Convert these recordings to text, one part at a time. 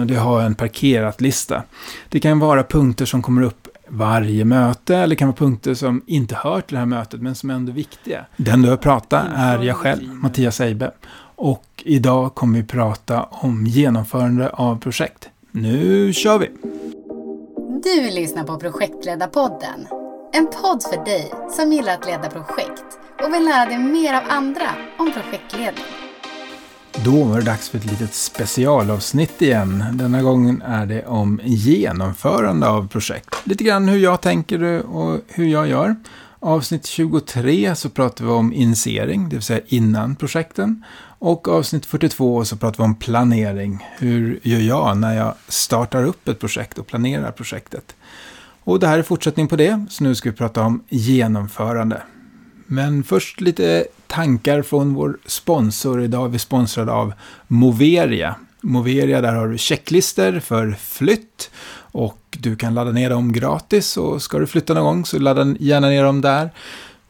och det har en parkerat lista. Det kan vara punkter som kommer upp varje möte eller kan vara punkter som inte hör till det här mötet men som ändå är viktiga. Den du har pratat är jag själv, Mattias Eibe. Och idag kommer vi prata om genomförande av projekt. Nu kör vi! Du lyssnar på Projektledarpodden. En podd för dig som gillar att leda projekt och vill lära dig mer av andra om projektledning. Då var det dags för ett litet specialavsnitt igen. Denna gången är det om genomförande av projekt. Lite grann hur jag tänker och hur jag gör. Avsnitt 23 så pratar vi om initiering, det vill säga innan projekten. Och avsnitt 42 så pratar vi om planering. Hur gör jag när jag startar upp ett projekt och planerar projektet? Och det här är fortsättning på det, så nu ska vi prata om genomförande. Men först lite tankar från vår sponsor. Idag är vi sponsrade av Moveria. Moveria, där har du checklister för flytt och du kan ladda ner dem gratis och ska du flytta någon gång så ladda gärna ner dem där.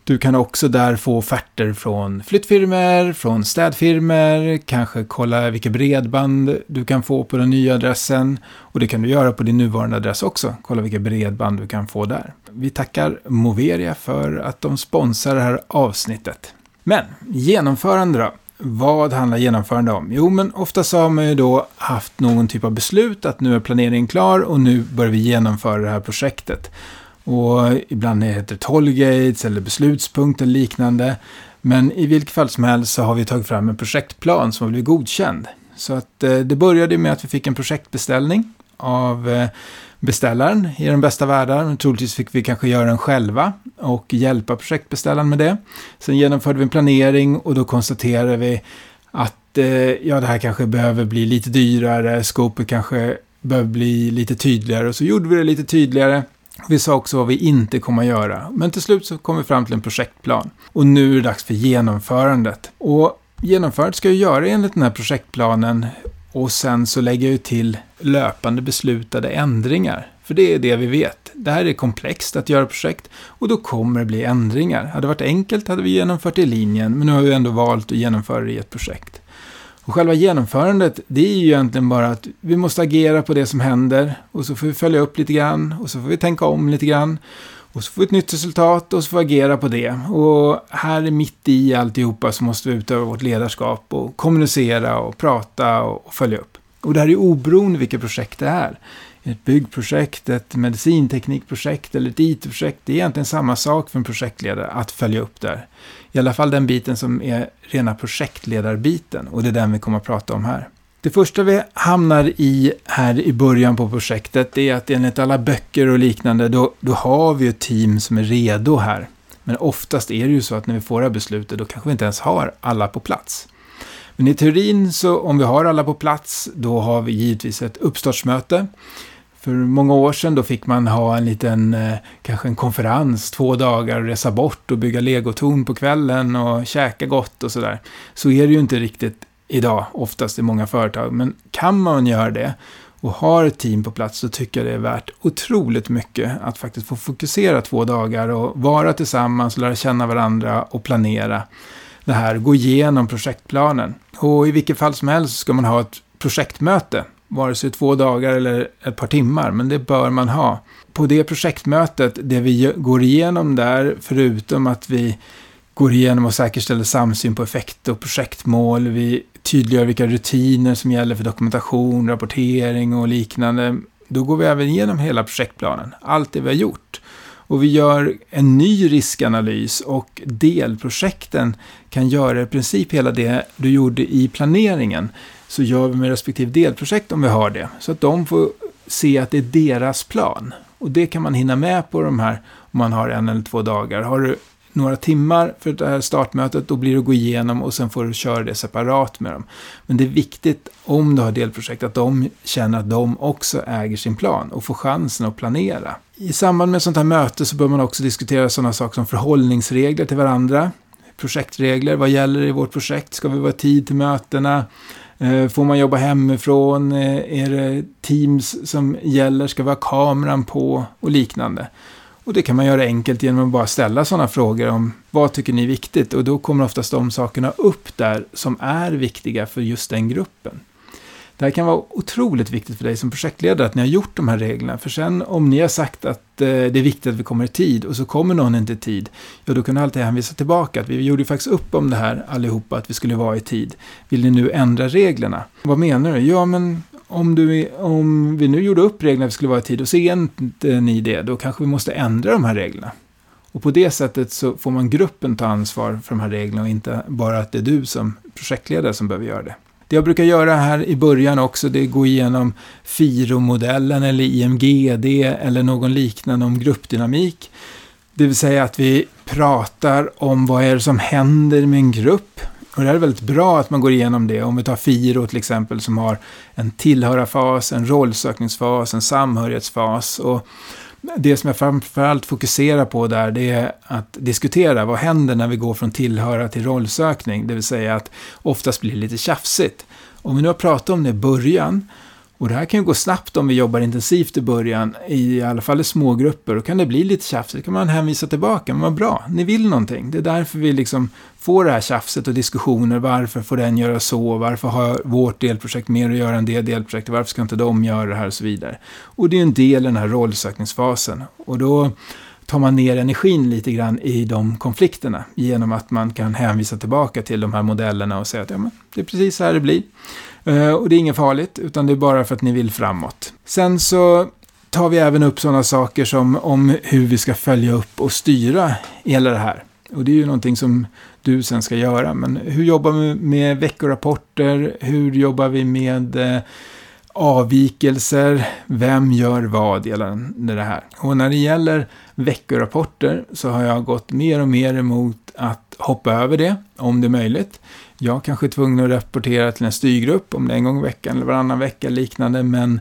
Du kan också där få offerter från flyttfirmor, från städfirmor, kanske kolla vilket bredband du kan få på den nya adressen. Och det kan du göra på din nuvarande adress också, kolla vilket bredband du kan få där. Vi tackar Moveria för att de sponsrar det här avsnittet. Men genomförande då? Vad handlar genomförande om? Jo, men ofta så har man ju då haft någon typ av beslut att nu är planeringen klar och nu börjar vi genomföra det här projektet. Och ibland heter det tollgates eller beslutspunkt eller liknande. Men i vilket fall som helst så har vi tagit fram en projektplan som har blivit godkänd. Så att eh, det började med att vi fick en projektbeställning av eh, projektbeställaren beställaren i den bästa världar. Men troligtvis fick vi kanske göra den själva och hjälpa projektbeställaren med det. Sen genomförde vi en planering och då konstaterade vi att eh, ja, det här kanske behöver bli lite dyrare, skopet kanske behöver bli lite tydligare och så gjorde vi det lite tydligare. Vi sa också vad vi inte kommer att göra, men till slut så kom vi fram till en projektplan. Och nu är det dags för genomförandet. Och genomförandet ska ju göra enligt den här projektplanen och sen så lägger jag till löpande beslutade ändringar. För det är det vi vet. Det här är komplext att göra projekt och då kommer det bli ändringar. Hade det varit enkelt hade vi genomfört det i linjen, men nu har vi ändå valt att genomföra det i ett projekt. Och själva genomförandet, det är ju egentligen bara att vi måste agera på det som händer och så får vi följa upp lite grann och så får vi tänka om lite grann. Och så får vi ett nytt resultat och så får vi agera på det. Och här mitt i alltihopa så måste vi utöva vårt ledarskap och kommunicera och prata och följa upp. Och det här är oberoende vilket projekt det är. Ett byggprojekt, ett medicinteknikprojekt eller ett IT-projekt. Det är egentligen samma sak för en projektledare att följa upp där. I alla fall den biten som är rena projektledarbiten och det är den vi kommer att prata om här. Det första vi hamnar i här i början på projektet är att enligt alla böcker och liknande då, då har vi ett team som är redo här. Men oftast är det ju så att när vi får det här beslutet då kanske vi inte ens har alla på plats. Men i teorin så om vi har alla på plats då har vi givetvis ett uppstartsmöte. För många år sedan då fick man ha en liten, eh, kanske en konferens, två dagar, resa bort och bygga legotorn på kvällen och käka gott och sådär. Så är det ju inte riktigt idag, oftast i många företag. Men kan man göra det och har ett team på plats så tycker jag det är värt otroligt mycket att faktiskt få fokusera två dagar och vara tillsammans, lära känna varandra och planera det här, gå igenom projektplanen. Och i vilket fall som helst ska man ha ett projektmöte vare sig två dagar eller ett par timmar, men det bör man ha. På det projektmötet, det vi går igenom där, förutom att vi går igenom och säkerställer samsyn på effekt och projektmål, vi tydliggör vilka rutiner som gäller för dokumentation, rapportering och liknande, då går vi även igenom hela projektplanen, allt det vi har gjort. Och vi gör en ny riskanalys och delprojekten kan göra i princip hela det du gjorde i planeringen så gör vi med respektive delprojekt om vi har det. Så att de får se att det är deras plan. Och det kan man hinna med på de här om man har en eller två dagar. Har du några timmar för det här startmötet, då blir det att gå igenom och sen får du köra det separat med dem. Men det är viktigt om du har delprojekt att de känner att de också äger sin plan och får chansen att planera. I samband med ett sånt här möte så bör man också diskutera sådana saker som förhållningsregler till varandra. Projektregler, vad gäller i vårt projekt? Ska vi vara tid till mötena? Eh, får man jobba hemifrån? Eh, är det Teams som gäller? Ska vi ha kameran på? Och liknande. Och det kan man göra enkelt genom att bara ställa sådana frågor om vad tycker ni är viktigt? Och då kommer oftast de sakerna upp där som är viktiga för just den gruppen. Det här kan vara otroligt viktigt för dig som projektledare att ni har gjort de här reglerna. För sen om ni har sagt att eh, det är viktigt att vi kommer i tid och så kommer någon inte i tid, ja då kan du alltid hänvisa tillbaka att vi gjorde ju faktiskt upp om det här allihopa, att vi skulle vara i tid. Vill ni nu ändra reglerna? Vad menar du? Ja, men om, du, om vi nu gjorde upp reglerna vi skulle vara i tid och ser inte ni det, då kanske vi måste ändra de här reglerna. Och på det sättet så får man gruppen ta ansvar för de här reglerna och inte bara att det är du som projektledare som behöver göra det. Det jag brukar göra här i början också, det är att gå igenom FIRO-modellen eller IMGD eller någon liknande om gruppdynamik. Det vill säga att vi pratar om vad är det som händer med en grupp. Och det är väldigt bra att man går igenom det. Om vi tar FIRO till exempel som har en tillhörarfas, en rollsökningsfas, en samhörighetsfas. Och det som jag framförallt fokuserar på där, det är att diskutera vad händer när vi går från tillhöra till rollsökning. Det vill säga att oftast blir det lite tjafsigt. Om vi nu har pratat om det i början, och det här kan ju gå snabbt om vi jobbar intensivt i början, i alla fall i smågrupper. Då kan det bli lite tjafsigt, då kan man hänvisa tillbaka. Men vad bra, ni vill någonting. Det är därför vi liksom får det här tjafset och diskussioner. Varför får den göra så? Varför har vårt delprojekt mer att göra än det delprojektet? Varför ska inte de göra det här och så vidare? Och det är en del i den här rollsökningsfasen. Och då tar man ner energin lite grann i de konflikterna genom att man kan hänvisa tillbaka till de här modellerna och säga att ja, men det är precis så här det blir. Eh, och det är inget farligt, utan det är bara för att ni vill framåt. Sen så tar vi även upp sådana saker som om hur vi ska följa upp och styra hela det här. Och det är ju någonting som du sen ska göra. Men hur jobbar vi med veckorapporter? Hur jobbar vi med eh, avvikelser? Vem gör vad gällande det här? Och när det gäller veckorapporter så har jag gått mer och mer emot att hoppa över det, om det är möjligt. Jag kanske är tvungen att rapportera till en styrgrupp, om det är en gång i veckan eller varannan vecka liknande, men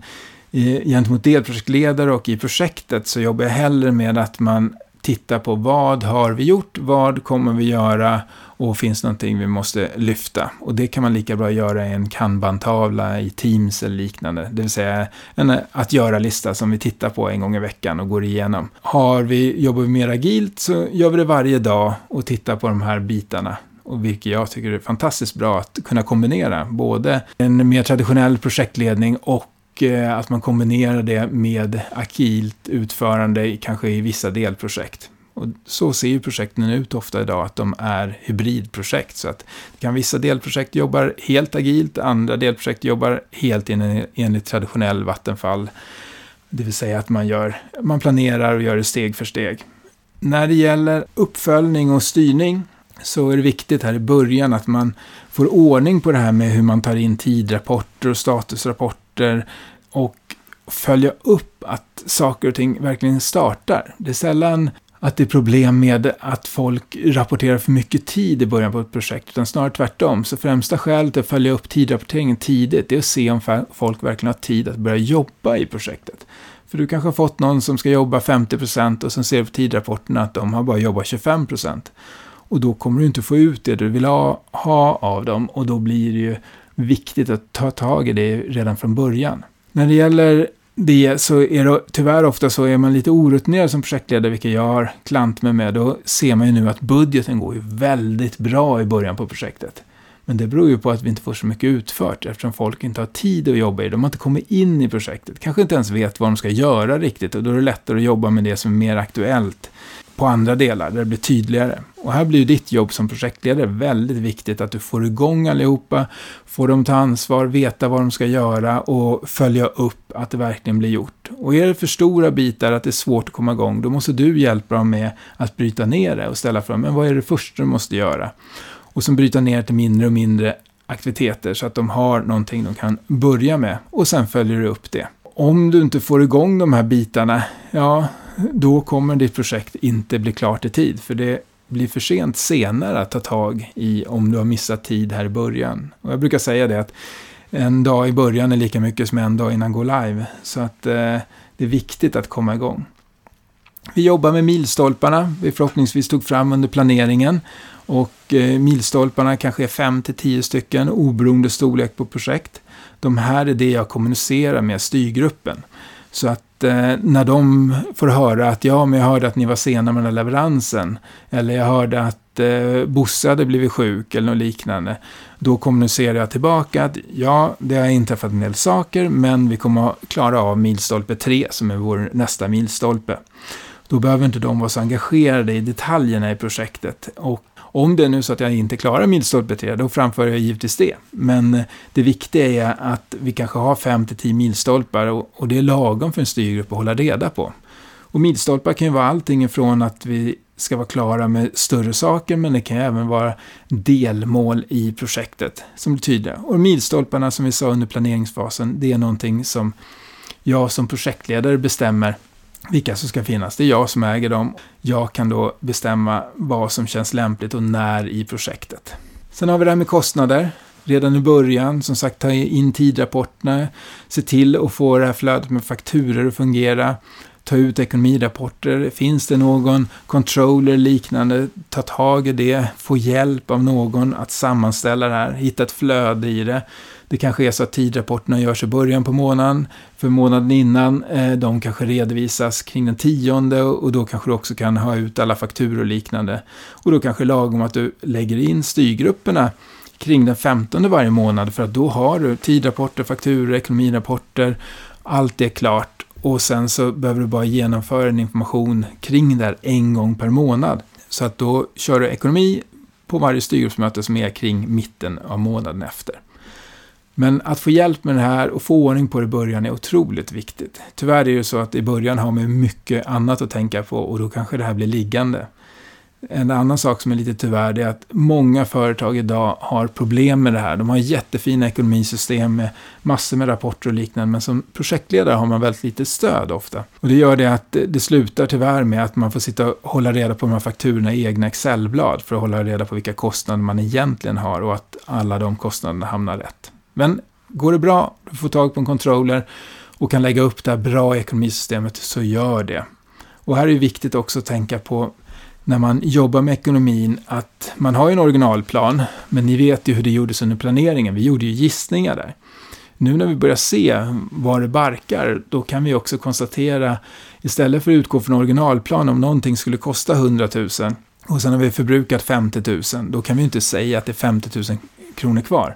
eh, gentemot delprojektledare och i projektet så jobbar jag hellre med att man tittar på vad har vi gjort, vad kommer vi göra och finns det någonting vi måste lyfta. Och det kan man lika bra göra i en kanbantavla i Teams eller liknande. Det vill säga en att göra-lista som vi tittar på en gång i veckan och går igenom. Har vi, jobbar vi mer agilt så gör vi det varje dag och tittar på de här bitarna. Och vilket jag tycker är fantastiskt bra att kunna kombinera. Både en mer traditionell projektledning och eh, att man kombinerar det med agilt utförande, kanske i vissa delprojekt. Och så ser ju projekten ut ofta idag, att de är hybridprojekt. Så att kan vissa delprojekt jobbar helt agilt, andra delprojekt jobbar helt enligt traditionell vattenfall. Det vill säga att man, gör, man planerar och gör det steg för steg. När det gäller uppföljning och styrning så är det viktigt här i början att man får ordning på det här med hur man tar in tidrapporter och statusrapporter och följa upp att saker och ting verkligen startar. Det är sällan att det är problem med att folk rapporterar för mycket tid i början på ett projekt, utan snarare tvärtom. Så främsta skälet att följa upp tidrapporteringen tidigt, är att se om folk verkligen har tid att börja jobba i projektet. För du kanske har fått någon som ska jobba 50% och sen ser du på tidrapporterna att de har bara jobbat 25%. Och då kommer du inte få ut det du vill ha, ha av dem och då blir det ju viktigt att ta tag i det redan från början. När det gäller det så är det tyvärr ofta så är man lite orutinerad som projektledare, vilket jag har klant mig med. Då ser man ju nu att budgeten går ju väldigt bra i början på projektet. Men det beror ju på att vi inte får så mycket utfört eftersom folk inte har tid att jobba i det. De har inte kommit in i projektet, kanske inte ens vet vad de ska göra riktigt och då är det lättare att jobba med det som är mer aktuellt på andra delar där det blir tydligare. Och här blir ditt jobb som projektledare väldigt viktigt att du får igång allihopa, får dem ta ansvar, veta vad de ska göra och följa upp att det verkligen blir gjort. Och är det för stora bitar att det är svårt att komma igång, då måste du hjälpa dem med att bryta ner det och ställa frågan, men vad är det första du måste göra? Och sen bryta ner till mindre och mindre aktiviteter så att de har någonting de kan börja med och sen följer du upp det. Om du inte får igång de här bitarna, ja, då kommer ditt projekt inte bli klart i tid. För det blir för sent senare att ta tag i om du har missat tid här i början. Och jag brukar säga det att en dag i början är lika mycket som en dag innan gå live. Så att eh, det är viktigt att komma igång. Vi jobbar med milstolparna vi förhoppningsvis tog fram under planeringen. Och eh, milstolparna kanske är 5-10 stycken oberoende storlek på projekt. De här är det jag kommunicerar med styrgruppen. Så att eh, när de får höra att ja, men jag hörde att ni var sena med den här leveransen. Eller jag hörde att eh, Bosse hade blivit sjuk eller något liknande. Då kommunicerar jag tillbaka att ja, det har inträffat en del saker, men vi kommer att klara av milstolpe 3 som är vår nästa milstolpe. Då behöver inte de vara så engagerade i detaljerna i projektet. Och om det är nu så att jag inte klarar milstolpe 3, då framför jag givetvis det. Men eh, det viktiga är att vi kanske har 5-10 milstolpar och, och det är lagom för en styrgrupp att hålla reda på. Och milstolpar kan ju vara allting ifrån att vi ska vara klara med större saker, men det kan även vara delmål i projektet som blir tydliga. Och milstolparna som vi sa under planeringsfasen, det är någonting som jag som projektledare bestämmer vilka som ska finnas. Det är jag som äger dem. Jag kan då bestämma vad som känns lämpligt och när i projektet. Sen har vi det här med kostnader. Redan i början, som sagt, ta in tidrapporterna, se till att få det här flödet med fakturer att fungera, ta ut ekonomirapporter. Finns det någon controller liknande, ta tag i det, få hjälp av någon att sammanställa det här, hitta ett flöde i det. Det kanske är så att tidrapporterna görs i början på månaden, för månaden innan, eh, de kanske redovisas kring den tionde och då kanske du också kan ha ut alla fakturor och liknande. Och då kanske lagom att du lägger in styrgrupperna kring den 15 varje månad för att då har du tidrapporter, fakturor, ekonomirapporter, allt är klart och sen så behöver du bara genomföra en information kring det här en gång per månad. Så att då kör du ekonomi på varje styrgruppsmöte som är kring mitten av månaden efter. Men att få hjälp med det här och få ordning på det i början är otroligt viktigt. Tyvärr är det så att i början har man mycket annat att tänka på och då kanske det här blir liggande. En annan sak som är lite tyvärr är att många företag idag har problem med det här. De har jättefina ekonomisystem med massor med rapporter och liknande, men som projektledare har man väldigt lite stöd ofta. Och det gör det att det slutar tyvärr med att man får sitta och hålla reda på de här fakturorna i egna Excelblad för att hålla reda på vilka kostnader man egentligen har och att alla de kostnaderna hamnar rätt. Men går det bra, du får tag på en controller och kan lägga upp det här bra ekonomisystemet, så gör det. Och här är det viktigt också att tänka på när man jobbar med ekonomin att man har en originalplan, men ni vet ju hur det gjordes under planeringen. Vi gjorde ju gissningar där. Nu när vi börjar se var det barkar, då kan vi också konstatera, istället för att utgå från originalplan, om någonting skulle kosta 100 000 och sen har vi förbrukat 50 000, då kan vi inte säga att det är 50 000 kronor kvar.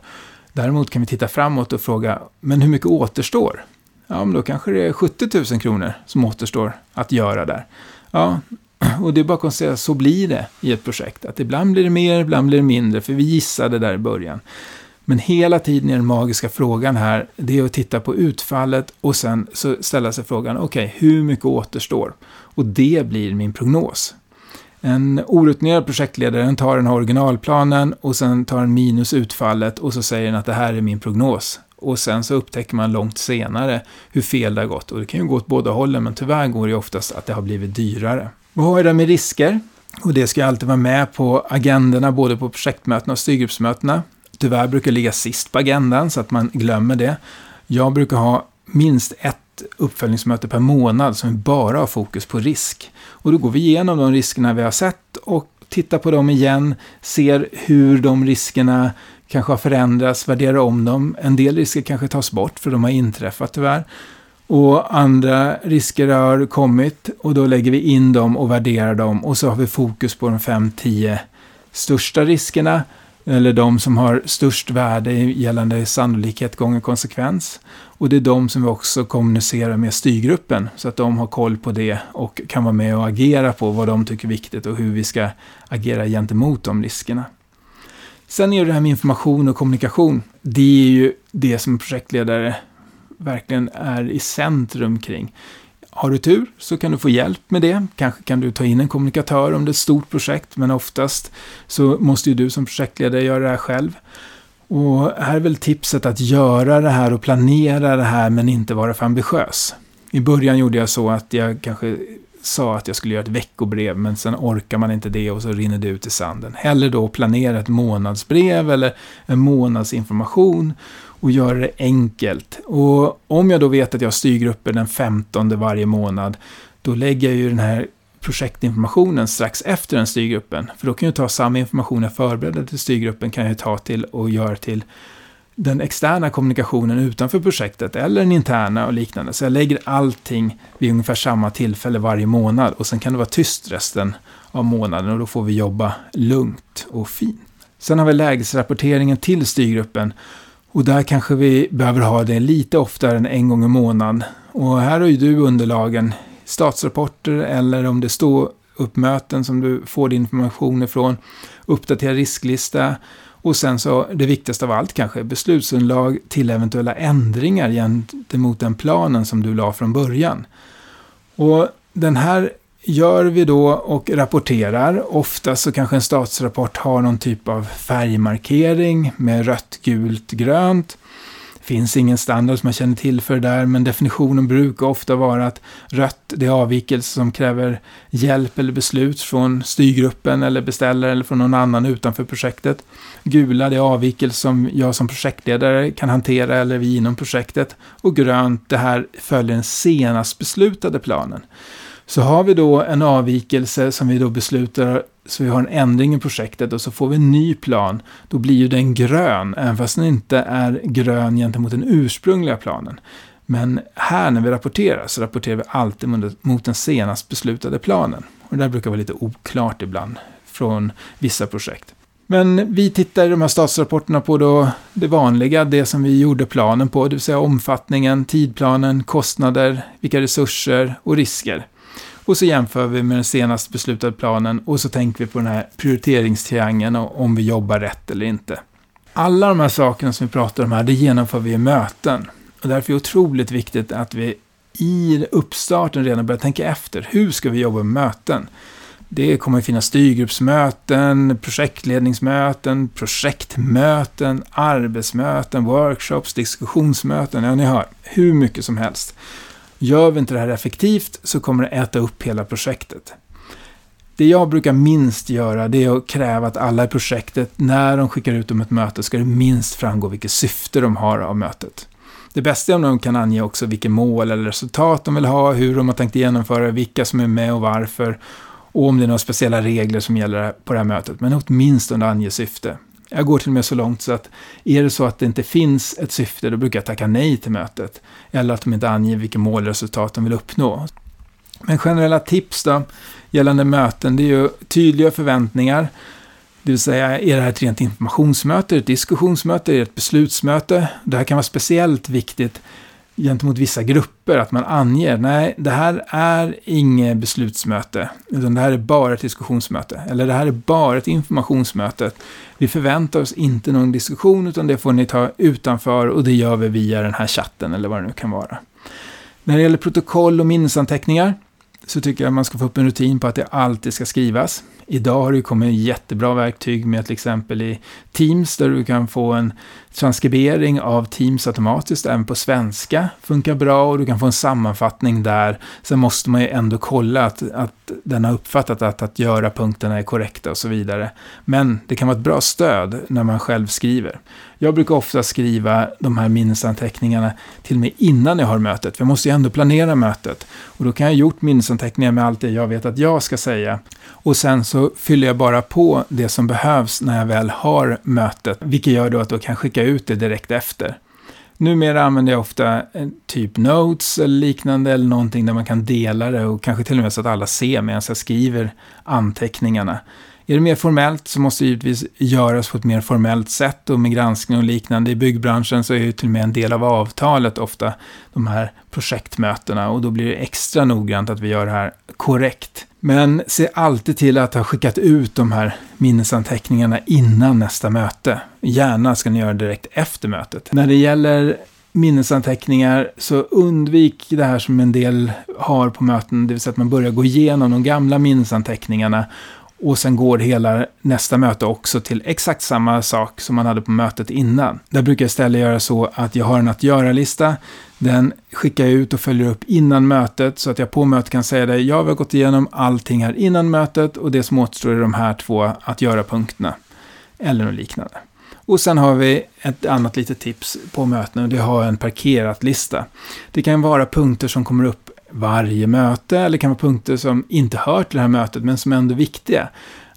Däremot kan vi titta framåt och fråga, men hur mycket återstår? Ja, men då kanske det är 70 000 kronor som återstår att göra där. Ja, och det är bara att konstatera, så blir det i ett projekt. Att ibland blir det mer, ibland blir det mindre, för vi gissade där i början. Men hela tiden är den magiska frågan här, det är att titta på utfallet och sen så ställa sig frågan, okej, okay, hur mycket återstår? Och det blir min prognos. En orutinerad projektledare tar den här originalplanen och sen tar den minus utfallet och så säger den att det här är min prognos. Och sen så upptäcker man långt senare hur fel det har gått. Och det kan ju gå åt båda hållen, men tyvärr går det oftast att det har blivit dyrare. Vad har det med risker? Och det ska alltid vara med på agendorna, både på projektmötena och styrgruppsmötena. Tyvärr brukar det ligga sist på agendan, så att man glömmer det. Jag brukar ha minst ett uppföljningsmöte per månad som bara har fokus på risk. Och då går vi igenom de riskerna vi har sett och tittar på dem igen, ser hur de riskerna kanske har förändrats, värderar om dem. En del risker kanske tas bort för de har inträffat tyvärr. Och andra risker har kommit och då lägger vi in dem och värderar dem och så har vi fokus på de 5-10 största riskerna eller de som har störst värde gällande sannolikhet gånger konsekvens. Och det är de som vi också kommunicerar med styrgruppen så att de har koll på det och kan vara med och agera på vad de tycker är viktigt och hur vi ska agera gentemot de riskerna. Sen är det här med information och kommunikation. Det är ju det som projektledare verkligen är i centrum kring. Har du tur så kan du få hjälp med det. Kanske kan du ta in en kommunikatör om det är ett stort projekt, men oftast så måste ju du som projektledare göra det här själv. Och här är väl tipset att göra det här och planera det här, men inte vara för ambitiös. I början gjorde jag så att jag kanske sa att jag skulle göra ett veckobrev, men sen orkar man inte det och så rinner det ut i sanden. Hellre då planera ett månadsbrev eller en månadsinformation och göra det enkelt. Och om jag då vet att jag har styrgrupper den 15 varje månad, då lägger jag ju den här projektinformationen strax efter den styrgruppen. För då kan jag ta samma information jag förberedde till styrgruppen kan jag ta till och göra till den externa kommunikationen utanför projektet eller den interna och liknande. Så jag lägger allting vid ungefär samma tillfälle varje månad och sen kan det vara tyst resten av månaden och då får vi jobba lugnt och fint. Sen har vi lägesrapporteringen till styrgruppen och där kanske vi behöver ha det lite oftare än en gång i månaden. Och här har ju du underlagen, statsrapporter eller om det står uppmöten som du får din information ifrån, uppdatera risklista och sen så det viktigaste av allt kanske, beslutsunderlag till eventuella ändringar gentemot den planen som du la från början. Och den här gör vi då och rapporterar. Ofta så kanske en statsrapport har någon typ av färgmarkering med rött, gult, grönt. Det finns ingen standard som man känner till för det där, men definitionen brukar ofta vara att rött, det är avvikelse som kräver hjälp eller beslut från styrgruppen eller beställare eller från någon annan utanför projektet. Gula, det är avvikelse som jag som projektledare kan hantera eller vi inom projektet. Och grönt, det här följer den senast beslutade planen. Så har vi då en avvikelse som vi då beslutar, så vi har en ändring i projektet och så får vi en ny plan, då blir ju den grön, även fast den inte är grön gentemot den ursprungliga planen. Men här när vi rapporterar så rapporterar vi alltid mot den senast beslutade planen. Och det där brukar vara lite oklart ibland från vissa projekt. Men vi tittar i de här statsrapporterna på då det vanliga, det som vi gjorde planen på, det vill säga omfattningen, tidplanen, kostnader, vilka resurser och risker. Och så jämför vi med den senast beslutade planen och så tänker vi på den här prioriteringstriangeln och om vi jobbar rätt eller inte. Alla de här sakerna som vi pratar om här, det genomför vi i möten. Och därför är det otroligt viktigt att vi i uppstarten redan börjar tänka efter. Hur ska vi jobba med möten? Det kommer att finnas styrgruppsmöten, projektledningsmöten, projektmöten, arbetsmöten, workshops, diskussionsmöten. Ja, ni hör, hur mycket som helst. Gör vi inte det här effektivt så kommer det äta upp hela projektet. Det jag brukar minst göra det är att kräva att alla i projektet, när de skickar ut om ett möte, ska det minst framgå vilket syfte de har av mötet. Det bästa är om de kan ange också vilket mål eller resultat de vill ha, hur de har tänkt genomföra vilka som är med och varför, och om det är några speciella regler som gäller på det här mötet, men åtminstone ange syfte. Jag går till och med så långt så att är det så att det inte finns ett syfte, då brukar jag tacka nej till mötet. Eller att de inte anger vilket målresultat de vill uppnå. Men generella tips då, gällande möten, det är ju tydliga förväntningar. Det vill säga, är det här ett rent informationsmöte, ett diskussionsmöte, är det ett beslutsmöte? Det här kan vara speciellt viktigt gentemot vissa grupper, att man anger, nej, det här är inget beslutsmöte, utan det här är bara ett diskussionsmöte, eller det här är bara ett informationsmöte. Vi förväntar oss inte någon diskussion, utan det får ni ta utanför och det gör vi via den här chatten, eller vad det nu kan vara. När det gäller protokoll och minnesanteckningar, så tycker jag att man ska få upp en rutin på att det alltid ska skrivas. Idag har det kommit jättebra verktyg med till exempel i Teams där du kan få en transkribering av Teams automatiskt även på svenska. Funkar bra och du kan få en sammanfattning där. Sen måste man ju ändå kolla att, att den har uppfattat att att göra punkterna är korrekta och så vidare. Men det kan vara ett bra stöd när man själv skriver. Jag brukar ofta skriva de här minnesanteckningarna till och med innan jag har mötet. För jag måste ju ändå planera mötet. Och då kan jag ha gjort minnesanteckningar med allt det jag vet att jag ska säga. Och sen så så fyller jag bara på det som behövs när jag väl har mötet. Vilket gör då att jag kan skicka ut det direkt efter. Numera använder jag ofta eh, typ notes eller liknande eller någonting där man kan dela det och kanske till och med så att alla ser medan jag skriver anteckningarna. Är det mer formellt så måste det givetvis göras på ett mer formellt sätt och med granskning och liknande. I byggbranschen så är det till och med en del av avtalet ofta de här projektmötena och då blir det extra noggrant att vi gör det här korrekt. Men se alltid till att ha skickat ut de här minnesanteckningarna innan nästa möte. Gärna ska ni göra det direkt efter mötet. När det gäller minnesanteckningar så undvik det här som en del har på möten, det vill säga att man börjar gå igenom de gamla minnesanteckningarna och sen går hela nästa möte också till exakt samma sak som man hade på mötet innan. Där brukar jag istället göra så att jag har en att göra-lista. Den skickar jag ut och följer upp innan mötet så att jag på mötet kan säga dig, Jag har gått igenom allting här innan mötet och det som återstår är de här två att göra-punkterna. Eller något liknande. Och sen har vi ett annat litet tips på mötena och det har en parkerat-lista. Det kan vara punkter som kommer upp varje möte eller kan vara punkter som inte hör till det här mötet men som är ändå viktiga.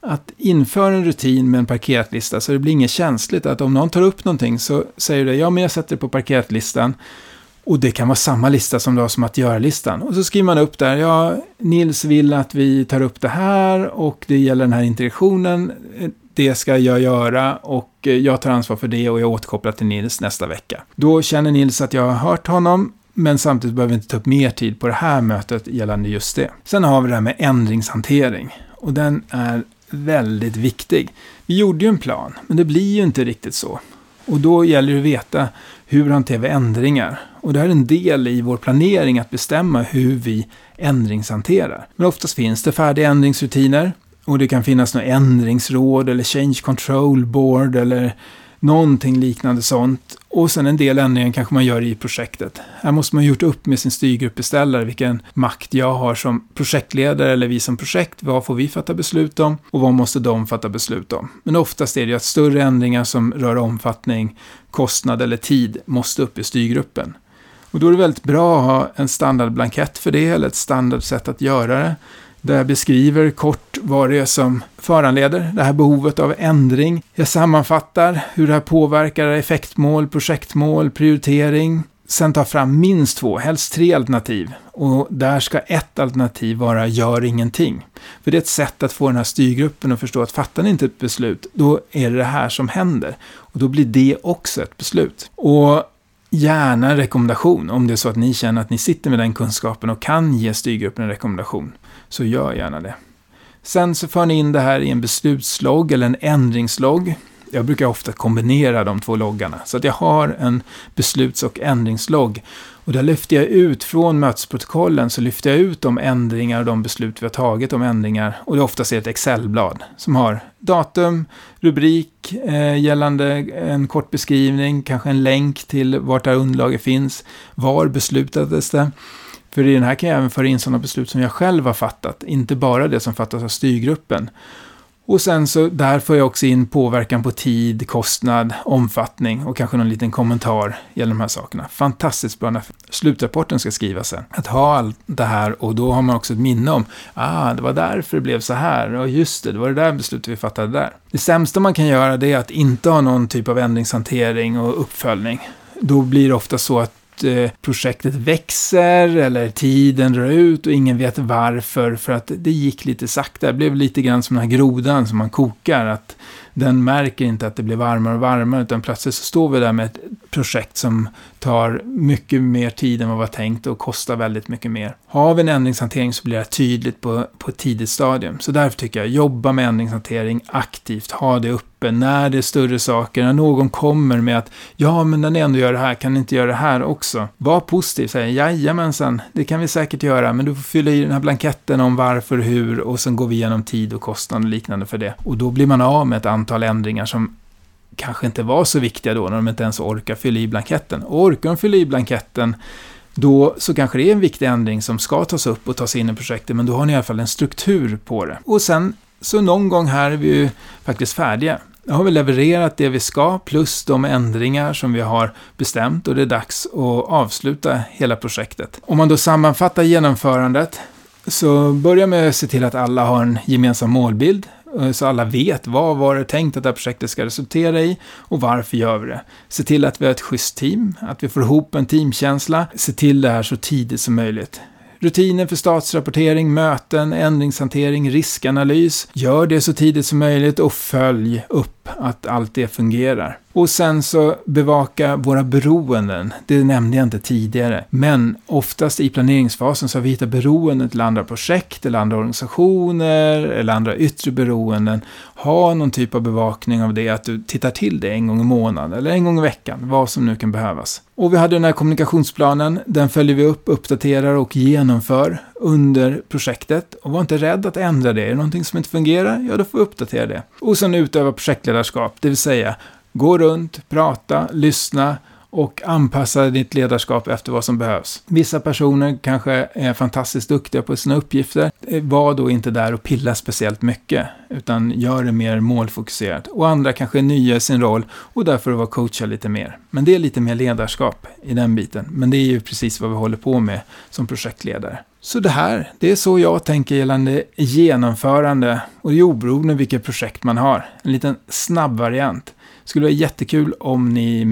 att införa en rutin med en parkerat lista så det blir inget känsligt. Att om någon tar upp någonting så säger du ja men jag sätter det på parkerat listan. Och det kan vara samma lista som du har som att göra-listan. Och så skriver man upp där, ja, Nils vill att vi tar upp det här och det gäller den här interaktionen. Det ska jag göra och eh, jag tar ansvar för det och jag återkopplar till Nils nästa vecka. Då känner Nils att jag har hört honom men samtidigt behöver vi inte ta upp mer tid på det här mötet gällande just det. Sen har vi det här med ändringshantering. Och den är väldigt viktig. Vi gjorde ju en plan, men det blir ju inte riktigt så. Och då gäller det att veta hur hanterar vi ändringar. Och det här är en del i vår planering att bestämma hur vi ändringshanterar. Men oftast finns det färdiga ändringsrutiner. Och det kan finnas några ändringsråd eller change control board eller någonting liknande sånt. Och sen en del ändringar kanske man gör i projektet. Här måste man ha gjort upp med sin styrgruppbeställare vilken makt jag har som projektledare eller vi som projekt. Vad får vi fatta beslut om och vad måste de fatta beslut om? Men oftast är det ju att större ändringar som rör omfattning, kostnad eller tid måste upp i styrgruppen. Och då är det väldigt bra att ha en standardblankett för det eller ett standardsätt att göra det där jag beskriver kort vad det är som föranleder det här behovet av ändring. Jag sammanfattar hur det här påverkar effektmål, projektmål, prioritering. Sen tar fram minst två, helst tre alternativ. Och där ska ett alternativ vara gör ingenting. För det är ett sätt att få den här styrgruppen att förstå att fattar ni inte ett beslut, då är det det här som händer. Och då blir det också ett beslut. Och gärna en rekommendation om det är så att ni känner att ni sitter med den kunskapen och kan ge styrgruppen en rekommendation så gör gärna det. Sen så för ni in det här i en beslutslogg eller en ändringslogg. Jag brukar ofta kombinera de två loggarna. Så att jag har en besluts och ändringslogg. Och där lyfter jag ut från mötesprotokollen så lyfter jag ut de ändringar och de beslut vi har tagit om ändringar. Och det är oftast ett Excelblad, som har datum, rubrik eh, gällande en kort beskrivning, kanske en länk till vart det här underlaget finns. Var beslutades det? För i den här kan jag även föra in sådana beslut som jag själv har fattat, inte bara det som fattas av styrgruppen. Och sen så där får jag också in påverkan på tid, kostnad, omfattning och kanske någon liten kommentar gällande de här sakerna. Fantastiskt bra när slutrapporten ska skrivas sen. Att ha allt det här och då har man också ett minne om, ah, det var därför det blev så här, och just det, det var det där beslutet vi fattade där. Det sämsta man kan göra det är att inte ha någon typ av ändringshantering och uppföljning. Då blir det ofta så att Eh, projektet växer eller tiden drar ut och ingen vet varför för att det gick lite sakta. Det blev lite grann som den här grodan som man kokar. Att den märker inte att det blir varmare och varmare utan plötsligt så står vi där med ett projekt som tar mycket mer tid än vad vi var tänkt och kostar väldigt mycket mer. Har vi en ändringshantering så blir det tydligt på, på ett tidigt stadium. Så därför tycker jag, jobba med ändringshantering aktivt, ha det uppe när det är större saker, när någon kommer med att ja, men när ni ändå gör det här, kan ni inte göra det här också? Var positiv, säg jajamensan, det kan vi säkert göra, men du får fylla i den här blanketten om varför, hur och sen går vi igenom tid och kostnad och liknande för det. Och då blir man av med ett antal ändringar som kanske inte var så viktiga då när de inte ens orkar fylla i blanketten. Och orkar de fylla i blanketten då så kanske det är en viktig ändring som ska tas upp och tas in i projektet, men då har ni i alla fall en struktur på det. Och sen så någon gång här är vi ju faktiskt färdiga. Nu har vi levererat det vi ska, plus de ändringar som vi har bestämt och det är dags att avsluta hela projektet. Om man då sammanfattar genomförandet så börja med att se till att alla har en gemensam målbild. Eh, så alla vet vad var det tänkt att det här projektet ska resultera i och varför gör vi det. Se till att vi har ett schysst team, att vi får ihop en teamkänsla. Se till det här så tidigt som möjligt. Rutiner för statsrapportering, möten, ändringshantering, riskanalys. Gör det så tidigt som möjligt och följ upp att allt det fungerar. Och sen så bevaka våra beroenden. Det nämnde jag inte tidigare. Men oftast i planeringsfasen så har vi hittat beroenden till andra projekt eller andra organisationer eller andra yttre beroenden. Ha någon typ av bevakning av det, att du tittar till det en gång i månaden eller en gång i veckan, vad som nu kan behövas. Och vi hade den här kommunikationsplanen, den följer vi upp, uppdaterar och genomför under projektet. Och var inte rädd att ändra det. Är det någonting som inte fungerar, ja då får vi uppdatera det. Och sen utöva projektledarskap, det vill säga gå runt, prata, lyssna och anpassa ditt ledarskap efter vad som behövs. Vissa personer kanske är fantastiskt duktiga på sina uppgifter. Var då inte där och pilla speciellt mycket, utan gör det mer målfokuserat. Och andra kanske är nya i sin roll och därför vara coacha lite mer. Men det är lite mer ledarskap i den biten. Men det är ju precis vad vi håller på med som projektledare. Så det här, det är så jag tänker gällande genomförande och det är oberoende vilket projekt man har. En liten snabb variant. Skulle vara jättekul om ni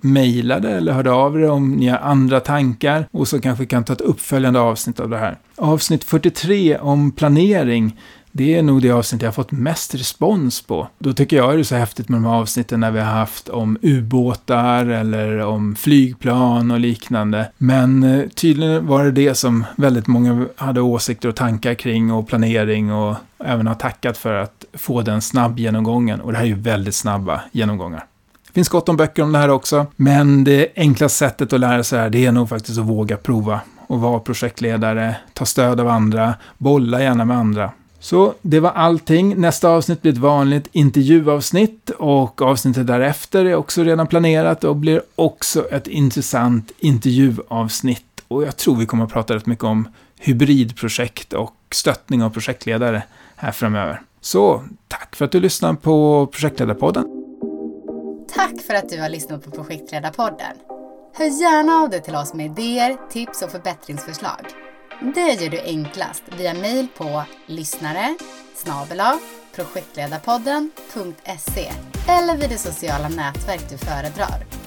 mejlade eller hörde av er om ni har andra tankar och så kanske vi kan ta ett uppföljande avsnitt av det här. Avsnitt 43 om planering det är nog det avsnitt jag har fått mest respons på. Då tycker jag det är så häftigt med de här avsnitten när vi har haft om ubåtar eller om flygplan och liknande. Men eh, tydligen var det det som väldigt många hade åsikter och tankar kring och planering och även har tackat för att få den snabb genomgången. Och det här är ju väldigt snabba genomgångar. Det finns gott om böcker om det här också, men det enklaste sättet att lära sig det här, det är nog faktiskt att våga prova och vara projektledare, ta stöd av andra, bolla gärna med andra. Så det var allting. Nästa avsnitt blir ett vanligt intervjuavsnitt och avsnittet därefter är också redan planerat och blir också ett intressant intervjuavsnitt. Och jag tror vi kommer att prata rätt mycket om hybridprojekt och stöttning av projektledare här framöver. Så tack för att du lyssnar på Projektledarpodden. Tack för att du har lyssnat på Projektledarpodden. Hör gärna av dig till oss med idéer, tips och förbättringsförslag. Det gör du enklast via mejl på lyssnare projektledarpodden.se eller vid det sociala nätverk du föredrar.